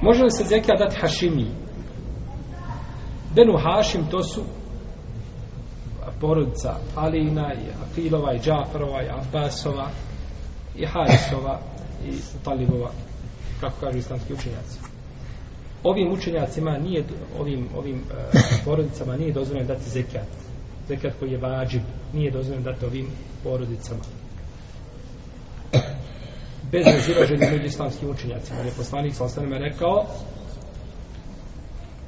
Može li se zekija dati Hašimi? Benu Hašim to su porodica Alina i Afilova i Džafarova i Abbasova i Harisova i Talibova kako kažu islamski učenjaci. Ovim učenjacima nije ovim, ovim uh, porodicama nije dozvoljeno dati zekat zekat koji je vađib nije dozvoljeno dati ovim porodicama bez razilaženja među islamskim učenjacima. Je poslanik sa ostanima rekao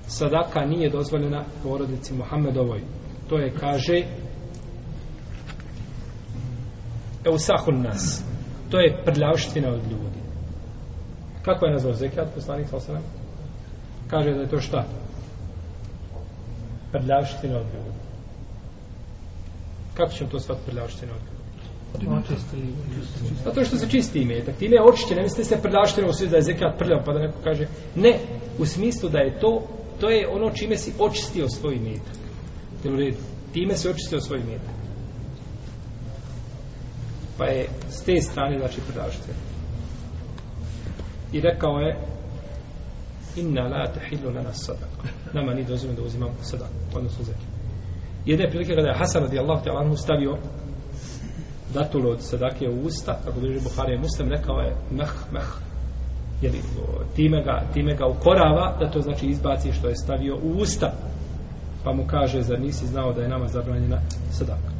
sadaka nije dozvoljena porodici Muhammedovoj. To je kaže Eusahun nas. To je prljavština od ljudi. Kako je nazvao zekat poslanik sa ostanima kaže da je to šta? Prljavština od ljudi. Kako ćemo to shvatiti prljavština od ljudi? Zato što se čisti imetak. Time je očišćen, ne mislite se prljavštino u da je zekat prljav, pa da neko kaže, ne, u smislu da je to, to je ono čime si očistio svoj imetak. Jel u redu? Time se očistio svoj imetak. Pa je s te strane, znači, prljavštino. I rekao je, inna la tahillu lana sadaqa. Nama ni dozvoljeno da uzimamo sadak, odnosno zekat. Jedne prilike kada je Hasan radijallahu ta'ala anhu stavio datulu od sadake u usta, kako drži Buharija Muslim, rekao je meh, meh, jeli, time ga, time ga ukorava, da to znači izbaci što je stavio u usta. Pa mu kaže, zar nisi znao da je nama zabranjena sadaka.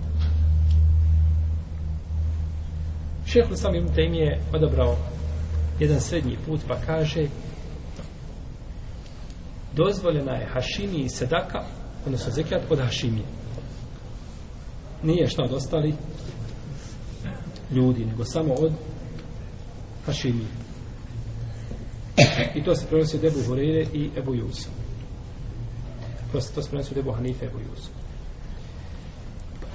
Šehr Lusam im Taymi je odabrao jedan srednji put, pa kaže dozvoljena je hašimi i sadaka, odnosno zekijat od hašimije. Nije šta od ostali ljudi, nego samo od Hašimije. I to se prenosi od Ebu Horeire i Ebu Jusa. To se, to se prenosi od Ebu Hanife i Ebu Jusa.